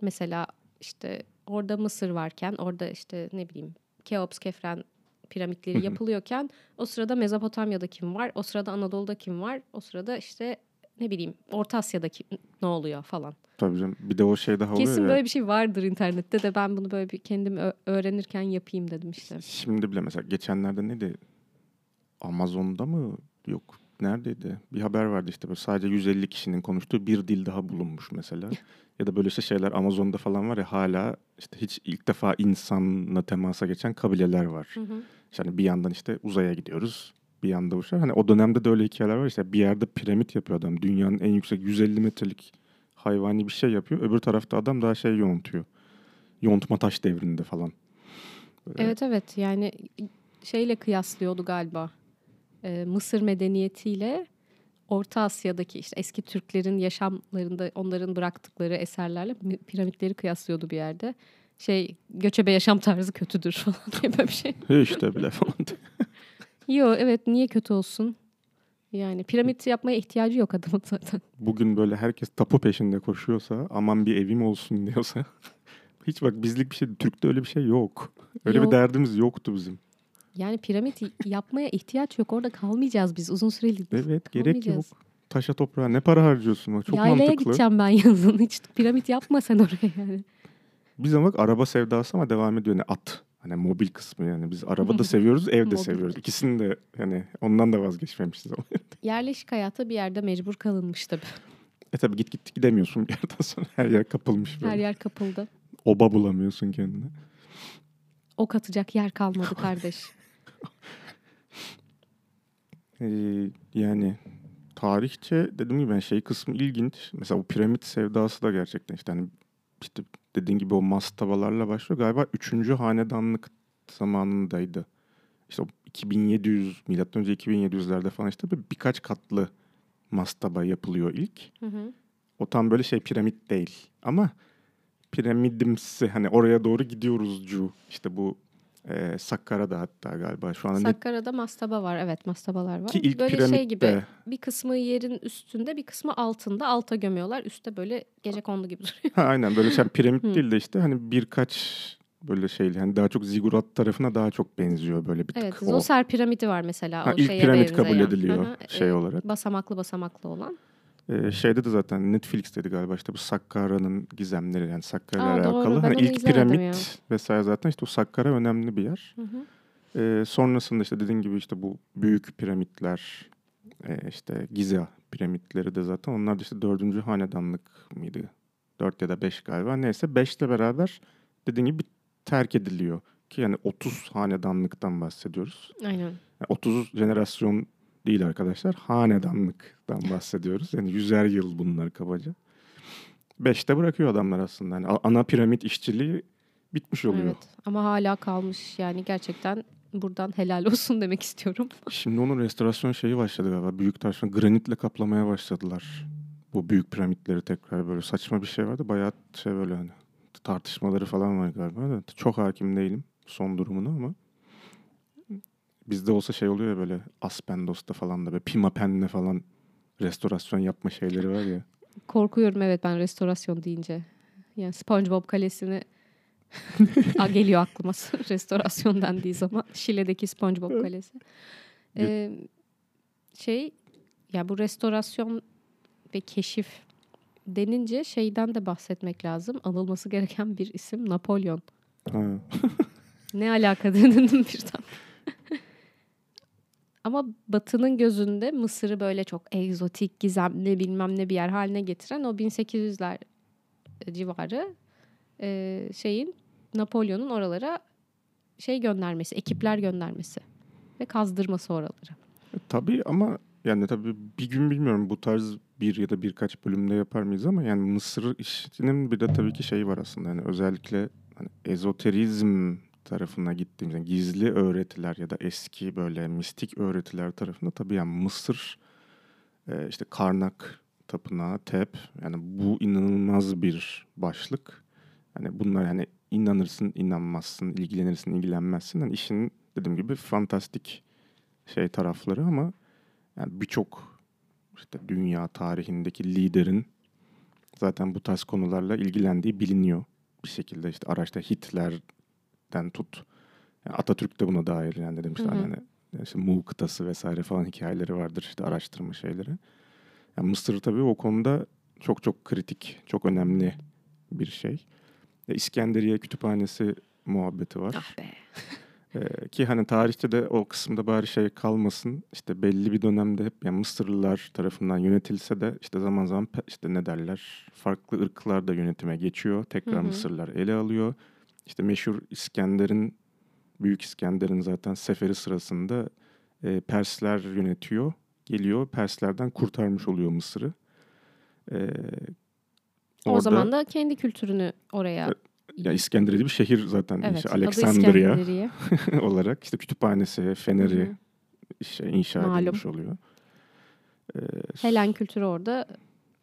Mesela işte orada Mısır varken orada işte ne bileyim Keops, Kefren piramitleri yapılıyorken o sırada Mezopotamya'da kim var? O sırada Anadolu'da kim var? O sırada işte ne bileyim Orta Asya'daki ne oluyor falan. Tabii canım. Bir de o şey daha oluyor Kesin böyle bir şey vardır internette de ben bunu böyle bir kendim öğrenirken yapayım dedim işte. Şimdi bile mesela geçenlerde neydi? Amazon'da mı? Yok. Neredeydi? Bir haber vardı işte böyle sadece 150 kişinin konuştuğu bir dil daha bulunmuş mesela. ya da böyle işte şeyler Amazon'da falan var ya hala işte hiç ilk defa insanla temasa geçen kabileler var. Hı hı. Hani bir yandan işte uzaya gidiyoruz. Bir yanda uçar. Hani o dönemde de öyle hikayeler var. İşte bir yerde piramit yapıyor adam. Dünyanın en yüksek 150 metrelik hayvani bir şey yapıyor. Öbür tarafta adam daha şey yontuyor. Yontma taş devrinde falan. Böyle. Evet evet yani şeyle kıyaslıyordu galiba. Ee, Mısır medeniyetiyle Orta Asya'daki işte eski Türklerin yaşamlarında onların bıraktıkları eserlerle piramitleri kıyaslıyordu bir yerde şey göçebe yaşam tarzı kötüdür falan diye böyle bir şey. işte bile falan. Yo evet niye kötü olsun? Yani piramit yapmaya ihtiyacı yok adamın zaten. Bugün böyle herkes tapu peşinde koşuyorsa aman bir evim olsun diyorsa hiç bak bizlik bir şey Türk'te öyle bir şey yok. Öyle yok. bir derdimiz yoktu bizim. Yani piramit yapmaya ihtiyaç yok. Orada kalmayacağız biz uzun süreli. Evet gerek yok. Taşa toprağa ne para harcıyorsun? Çok Yaylaya mantıklı. gideceğim ben yazın. Hiç piramit yapma sen oraya yani. Biz ama araba sevdası ama devam ediyor. Yani at. Hani mobil kısmı yani. Biz araba da seviyoruz, ev de seviyoruz. İkisini de yani ondan da vazgeçmemişiz ama. Yerleşik hayata bir yerde mecbur kalınmış tabii. E tabii git git gidemiyorsun bir yerden sonra. Her yer kapılmış böyle. Her yer kapıldı. Oba bulamıyorsun kendine. Ok atacak yer kalmadı kardeş. ee, yani tarihçe dediğim gibi ben şey kısmı ilginç. Mesela bu piramit sevdası da gerçekten işte hani işte dediğin gibi o mastavalarla başlıyor. Galiba üçüncü hanedanlık zamanındaydı. İşte o 2700 milattan önce 2700'lerde falan işte bir birkaç katlı mastaba yapılıyor ilk. Hı hı. O tam böyle şey piramit değil ama piramidimsi hani oraya doğru gidiyoruzcu. İşte bu e, Sakkara'da hatta galiba şu anda Sakkara'da mastaba var. Evet mastabalar var. ki ilk böyle piramitte şey gibi bir kısmı yerin üstünde bir kısmı altında alta gömüyorlar. Üstte böyle gece kondu gibi duruyor. ha, aynen böyle şey piramit değil de işte hani birkaç böyle şeyli hani daha çok zigurat tarafına daha çok benziyor böyle bir tık. Evet o, Zoser piramidi var mesela. ha, o ilk piramit kabul benzeyen. ediliyor Hı hı. şey Ee, olarak. Basamaklı basamaklı olan. Ee, şeyde de zaten Netflix'teydi galiba işte bu Sakkara'nın gizemleri yani Sakkara ile doğru. alakalı. Ben Hani ilk piramit ya. vesaire zaten işte o Sakkara önemli bir yer. Hı hı. Ee, sonrasında işte dediğin gibi işte bu büyük piramitler e, işte Giza piramitleri de zaten onlar da işte dördüncü hanedanlık mıydı? Dört ya da beş galiba. Neyse beşle beraber dediğin gibi terk ediliyor. Ki yani 30 hanedanlıktan bahsediyoruz. Aynen. Yani 30 jenerasyon değil arkadaşlar. Hanedanlıktan bahsediyoruz. Yani yüzer yıl bunlar kabaca. Beşte bırakıyor adamlar aslında. Yani ana piramit işçiliği bitmiş oluyor. Evet. Ama hala kalmış yani gerçekten buradan helal olsun demek istiyorum. Şimdi onun restorasyon şeyi başladı galiba. Büyük taşla granitle kaplamaya başladılar. Bu büyük piramitleri tekrar böyle saçma bir şey vardı. Bayağı şey böyle hani tartışmaları falan var galiba. Da. Çok hakim değilim son durumuna ama bizde olsa şey oluyor ya böyle Aspendos'ta falan da böyle Pimapen'le falan restorasyon yapma şeyleri var ya. Korkuyorum evet ben restorasyon deyince. Yani SpongeBob Kalesi'ni Aa, geliyor aklıma restorasyon dendiği zaman. Şile'deki SpongeBob Kalesi. Ee, şey ya bu restorasyon ve keşif denince şeyden de bahsetmek lazım. Anılması gereken bir isim Napolyon. Ne alaka dedim birden. Ama Batı'nın gözünde Mısır'ı böyle çok egzotik, gizemli bilmem ne bir yer haline getiren o 1800'ler civarı e, şeyin Napolyon'un oralara şey göndermesi, ekipler göndermesi ve kazdırması oraları. E, Tabii ama yani tabii bir gün bilmiyorum bu tarz bir ya da birkaç bölümde yapar mıyız ama yani Mısır işinin bir de tabii ki şey var aslında. Yani özellikle hani ezoterizm tarafına gittiğimizde gizli öğretiler ya da eski böyle mistik öğretiler tarafında tabii yani Mısır e, işte Karnak tapınağı, Tep yani bu inanılmaz bir başlık. Yani bunlar yani inanırsın, inanmazsın, ilgilenirsin, ilgilenmezsin. Yani işin dediğim gibi fantastik şey tarafları ama yani birçok işte dünya tarihindeki liderin zaten bu tarz konularla ilgilendiği biliniyor bir şekilde işte araçta Hitler'den tut yani Atatürk de buna dair yani dedim işte Hı hı. hani işte Mu kıtası vesaire falan hikayeleri vardır işte araştırma şeyleri. Yani Mısır tabii o konuda çok çok kritik, çok önemli bir şey. E, İskenderiye Kütüphanesi muhabbeti var. Ah be. Ee, ki hani tarihte de o kısımda bari şey kalmasın. İşte belli bir dönemde hep yani Mısırlılar tarafından yönetilse de işte zaman zaman işte ne derler farklı ırklar da yönetime geçiyor. Tekrar Hı hı. Mısırlılar ele alıyor. İşte meşhur İskender'in Büyük İskender'in zaten seferi sırasında e, Persler yönetiyor. Geliyor Perslerden kurtarmış oluyor Mısır'ı. O orada- zaman da kendi kültürünü oraya ya İskenderiye bir şehir zaten evet, işte İskenderiye. olarak işte kütüphanesi, feneri Hı hı. işte inşa Malum. edilmiş oluyor. Ee, Helen kültürü orada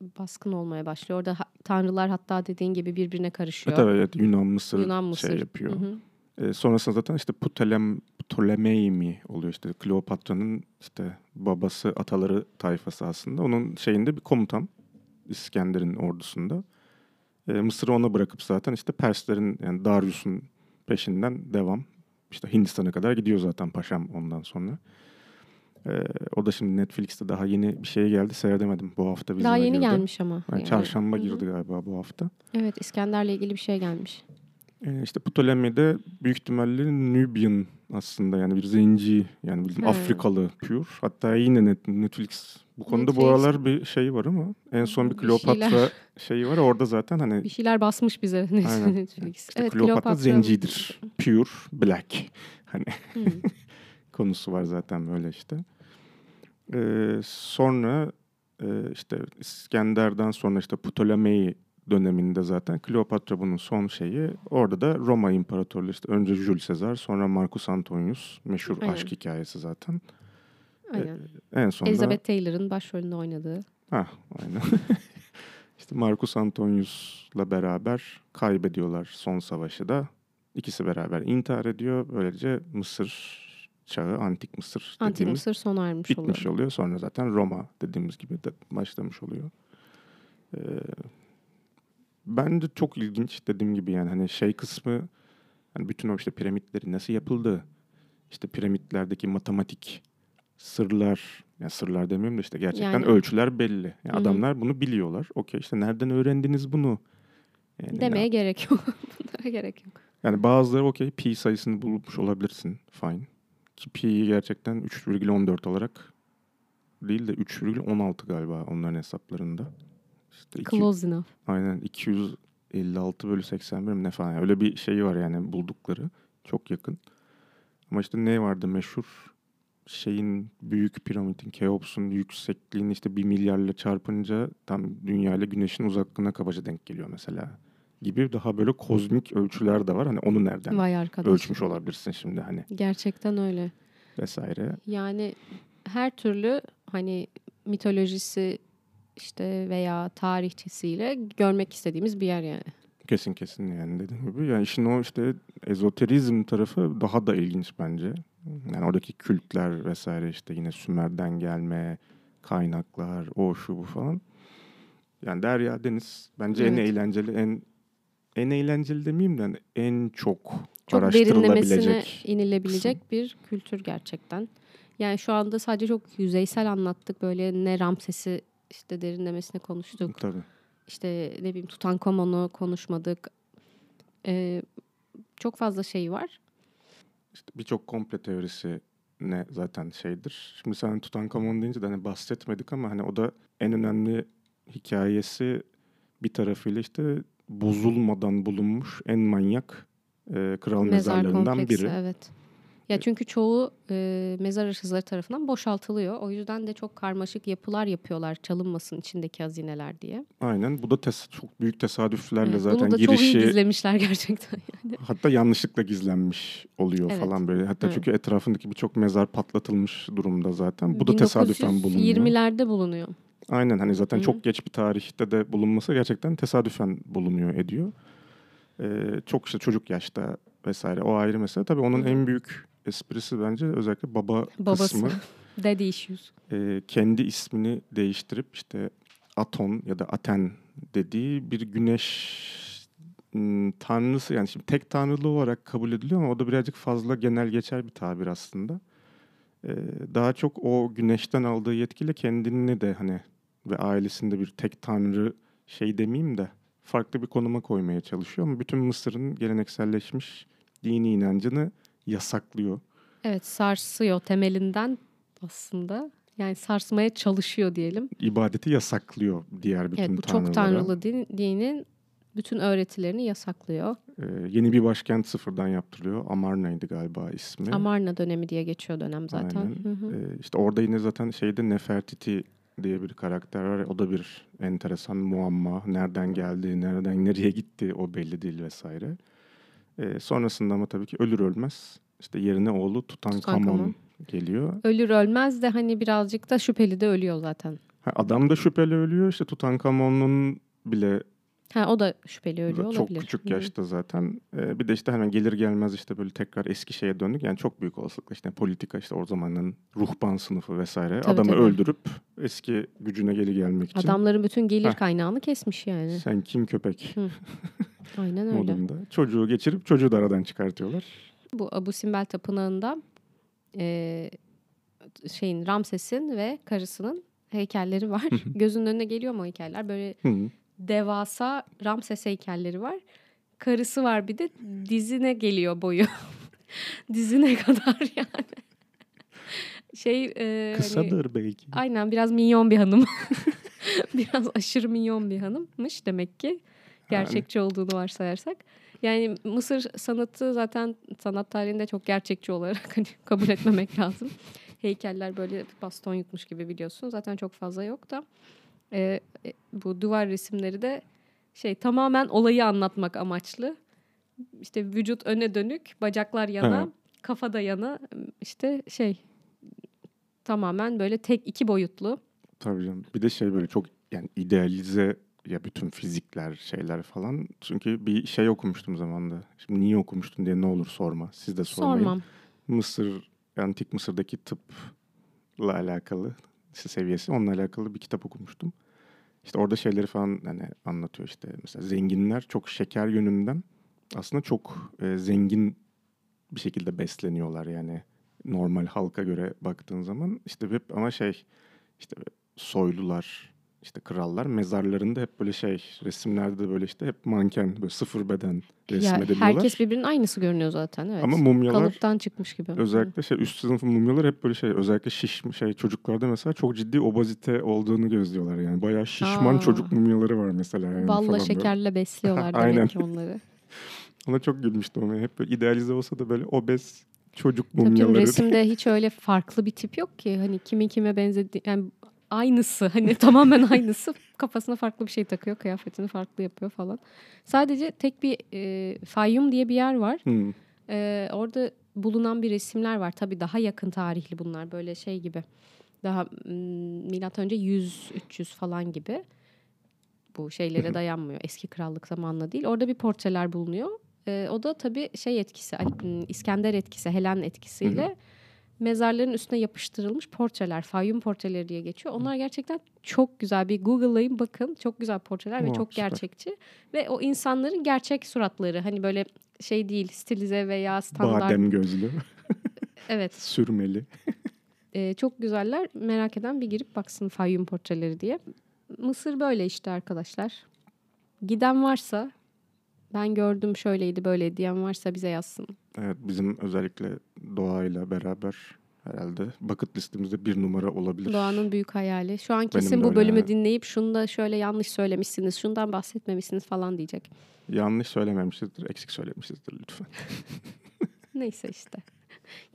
baskın olmaya başlıyor. Orada ha- tanrılar hatta dediğin gibi birbirine karışıyor. Evet, evet Yunan Mısır, Yunan Mısır. şey yapıyor. Hı hı. Ee, sonrasında zaten işte Ptolem, Ptolemei mi oluyor işte Kleopatra'nın işte babası ataları tayfası aslında. Onun şeyinde bir komutan İskender'in ordusunda. Ee, Mısır'ı ona bırakıp zaten işte Perslerin yani Darius'un peşinden devam. İşte Hindistan'a kadar gidiyor zaten paşam ondan sonra. Ee, o da şimdi Netflix'te daha yeni bir şey geldi seyredemedim bu hafta vizyona Daha yeni girdi. gelmiş ama. Yani yani. çarşamba Hı hı. girdi galiba bu hafta. Evet İskender'le ilgili bir şey gelmiş. Ee, işte Ptolemy de büyük ihtimalle Nubian aslında yani bir zenci yani bildiğin He. Afrikalı pure. Hatta yine net, Netflix bu konuda bu Netflix. aralar bir şey var ama en son bir Kleopatra şeyi var orada zaten hani Bir şeyler basmış bize Aynen. Netflix. işte evet, Kleopatra Kleopatra- zencidir. Pure black. Hani Hı. Konusu var zaten böyle işte. Ee, sonra e, işte İskender'den sonra işte Ptolemei döneminde zaten Kleopatra bunun son şeyi. Orada da Roma İmparatorluğu işte önce Jules Caesar sonra Marcus Antonius meşhur Aynen. aşk hikayesi zaten. Aynen. En sonunda Elizabeth Taylor'ın başrolünde oynadığı. Ha, aynen. işte Marcus Antonius'la beraber kaybediyorlar son savaşı da. İkisi beraber intihar ediyor. Böylece Mısır çağı, antik Mısır Antik dediğimiz Mısır sona ermiş oluyor. bitmiş oluyor. Sonra zaten Roma dediğimiz gibi de başlamış oluyor. Ee, bence çok ilginç dediğim gibi yani hani şey kısmı hani bütün o işte piramitleri nasıl yapıldı? İşte piramitlerdeki matematik sırlar ya sırlar demiyorum da işte gerçekten Yani- ölçüler belli. Yani adamlar bunu biliyorlar. Okey işte nereden öğrendiniz bunu? Yani, Demeye gerek yok. Bunlara gerek yok. yani bazıları okey pi sayısını bulmuş olabilirsin. Fine. Ki pi'yi gerçekten 3,14 olarak değil de 3,16 galiba onların hesaplarında. İşte iki- Close enough. aynen 256 bölü 81 mi ne falan. Yani Öyle bir şey var yani buldukları. Çok yakın. Ama işte ne vardı meşhur şeyin büyük piramidin Keops'un yüksekliğini işte bir milyarla çarpınca tam dünya ile güneşin uzaklığına kabaca denk geliyor mesela gibi daha böyle kozmik ölçüler de var. Hani onu nereden Vay ölçmüş olabilirsin şimdi hani Gerçekten öyle. vesaire. Yani her türlü hani mitolojisi işte veya tarihçesiyle görmek istediğimiz bir yer yani. Kesin kesin yani dediğim gibi. Yani işin o işte ezoterizm tarafı daha da ilginç bence. Yani oradaki kültler vesaire işte yine Sümer'den gelme kaynaklar, o şu bu falan. Yani Derya Deniz bence en Evet. eğlenceli, en en eğlenceli demeyeyim de hani en çok, Çok araştırılabilecek. inilebilecek bir kültür gerçekten. Yani şu anda sadece çok yüzeysel anlattık. Böyle ne Ramses'i işte derinlemesine konuştuk. Tabii. İşte ne bileyim Tutankamon'u konuşmadık. Ee, çok fazla şey var. İşte birçok komple teorisi ne zaten şeydir. Şimdi sen Tutankamon deyince de hani bahsetmedik ama hani o da en önemli hikayesi bir tarafıyla işte bozulmadan bulunmuş en manyak e, kral Mezar mezarlarından kompleksi biri. evet. Ya çünkü çoğu e, mezar hırsızları tarafından boşaltılıyor. O yüzden de çok karmaşık yapılar yapıyorlar çalınmasın içindeki hazineler diye. Aynen. Bu da tes- çok büyük tesadüflerle Evet, zaten Bunu da çok iyi girişi gizlemişler gerçekten. hatta yanlışlıkla gizlenmiş oluyor Evet. falan böyle. Hatta Evet. çünkü etrafındaki birçok mezar patlatılmış durumda zaten. Bu da tesadüfen bulunuyor. 1920'lerde bulunuyor. Aynen hani zaten Hı. çok geç bir tarihte de bulunması gerçekten tesadüfen bulunuyor ediyor. Ee, çok işte çocuk yaşta vesaire o ayrı mesela. Tabii onun Hı. en büyük esprisi bence özellikle baba Babası. kısmı. Daddy issues. Ee, kendi ismini değiştirip işte Aton ya da Aten dediği bir güneş tanrısı yani şimdi tek tanrılı olarak kabul ediliyor ama o da birazcık fazla genel geçer bir tabir aslında. Ee, daha çok o güneşten aldığı yetkiyle kendini de hani ve ailesinde bir tek tanrı şey demeyeyim de farklı bir konuma koymaya çalışıyor ama bütün Mısır'ın gelenekselleşmiş dini inancını yasaklıyor. Evet sarsıyor temelinden aslında. Yani sarsmaya çalışıyor diyelim. İbadeti yasaklıyor diğer bütün evet bu tanrılara. çok tanrılı din, dinin bütün öğretilerini yasaklıyor. Ee, yeni bir başkent sıfırdan yaptırılıyor. Amarna'ydı galiba ismi. Amarna dönemi diye geçiyor dönem zaten. Aynen. Hı hı. Ee, işte orada yine zaten şeyde Nefertiti diye bir karakter var. O da bir enteresan muamma. Nereden geldi, nereden nereye gitti o belli değil vesaire. Ee, sonrasında ama tabii ki ölür ölmez işte yerine oğlu Tutankamon Tutankamon. geliyor. Ölür ölmez de hani birazcık da şüpheli de ölüyor zaten. Ha, adam da şüpheli ölüyor. İşte Tutankamon'un bile Ha o da şüpheli çok olabilir. küçük Hı yaşta zaten. Ee, bir de işte hemen gelir gelmez işte böyle tekrar eski şeye döndük. Yani çok büyük olasılıkla işte politika işte o zamanın ruhban sınıfı vesaire. Tabii, Adamı tabii. öldürüp eski gücüne geri gelmek için. Adamların bütün gelir Heh. kaynağını kesmiş yani. Sen kim köpek Aynen öyle. modunda. Çocuğu geçirip çocuğu da aradan çıkartıyorlar. Bu Abu Simbel Tapınağı'nda e, şeyin Ramses'in ve karısının heykelleri var. Gözünün önüne geliyor mu o heykeller? Böyle. Devasa Ramses heykelleri var. Karısı var bir de dizine geliyor boyu. dizine kadar yani. Şey e, hani- Kısadır belki. Aynen biraz minyon bir hanım. biraz aşırı minyon bir hanımmış demek ki. Gerçekçi olduğunu varsayarsak. Yani Mısır sanatı zaten sanat tarihinde çok gerçekçi olarak hani kabul etmemek lazım. Heykeller böyle baston yutmuş gibi biliyorsun. Zaten çok fazla yok da. Ee, e, bu duvar resimleri de şey tamamen olayı anlatmak amaçlı. İşte vücut öne dönük, bacaklar yana, Evet. kafa da yana. işte şey tamamen böyle tek iki boyutlu. Tabii canım. Bir de şey böyle çok yani idealize ya bütün fizikler şeyler falan. Çünkü bir şey okumuştum zamanda. Şimdi niye okumuştun diye ne olur sorma. Siz de sormayın. Sormam. Mısır, antik Mısır'daki tıpla alakalı işte seviyesi. Onunla alakalı bir kitap okumuştum. İşte orada şeyleri falan hani anlatıyor işte. Mesela zenginler çok şeker yönünden aslında çok e, zengin bir şekilde besleniyorlar. Yani normal halka göre baktığın zaman. İşte hep ama şey işte soylular işte krallar mezarlarında hep böyle şey resimlerde de böyle işte hep manken böyle sıfır beden resmediliyorlar. herkes birbirinin aynısı görünüyor zaten. Evet. Ama mumyalar Kalıptan çıkmış gibi. Özellikle şey üst sınıfı mumyalar hep böyle şey özellikle şiş şey çocuklarda mesela çok ciddi obezite olduğunu gözlüyorlar yani. Bayağı şişman Aa. çocuk mumyaları var mesela yani Balla falan böyle. şekerle besliyorlar demek ki onları. Ona çok gülmüştüm ama hep böyle idealize olsa da böyle obez çocuk Tabii mumyaları. resimde hiç öyle farklı bir tip yok ki. Hani kimin kime benzedi yani aynısı hani tamamen aynısı kafasına farklı bir şey takıyor kıyafetini farklı yapıyor falan. Sadece tek bir e, Fayyum diye bir yer var. Hmm. E, orada bulunan bir resimler var. Tabii daha yakın tarihli bunlar böyle şey gibi. Daha mm, milattan önce 100 300 falan gibi. Bu şeylere dayanmıyor. Eski krallık zamanla değil. Orada bir portreler bulunuyor. E, o da tabii şey etkisi, Ali- İskender etkisi, Helen etkisiyle mezarların üstüne yapıştırılmış portreler, Fayyum portreleri diye geçiyor. Onlar gerçekten çok güzel. Bir Google'layın bakın. Çok güzel portreler ve Oh, çok süper. gerçekçi. Ve o insanların gerçek suratları. Hani böyle şey değil, stilize veya standart. Badem gözlü, Evet. sürmeli. e, çok güzeller. Merak eden bir girip baksın Fayyum portreleri diye. Mısır böyle işte arkadaşlar. Giden varsa ben gördüm şöyleydi böyleydi diyen varsa bize yazsın. Evet bizim özellikle doğayla beraber herhalde bucket listemizde bir numara olabilir. Doğanın büyük hayali. Şu an Benim kesin de bu bölümü yani. dinleyip şunu da şöyle yanlış söylemişsiniz, şundan bahsetmemişsiniz falan diyecek. Yanlış söylememişizdir, eksik söylemişizdir lütfen. Neyse işte.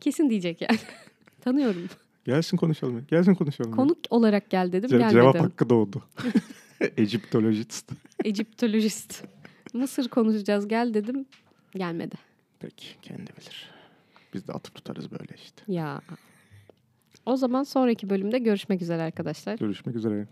Kesin diyecek yani. Tanıyorum. Gelsin konuşalım. Gelsin konuşalım. Konuk olarak gel dedim, Ce- gelmedi. cevap hakkı doğdu. Egyptologist. Egiptolojist. Mısır konuşacağız gel dedim, gelmedi. Peki kendi bilir. Biz de atıp tutarız böyle işte. Ya. O zaman sonraki bölümde görüşmek üzere arkadaşlar. Görüşmek üzere.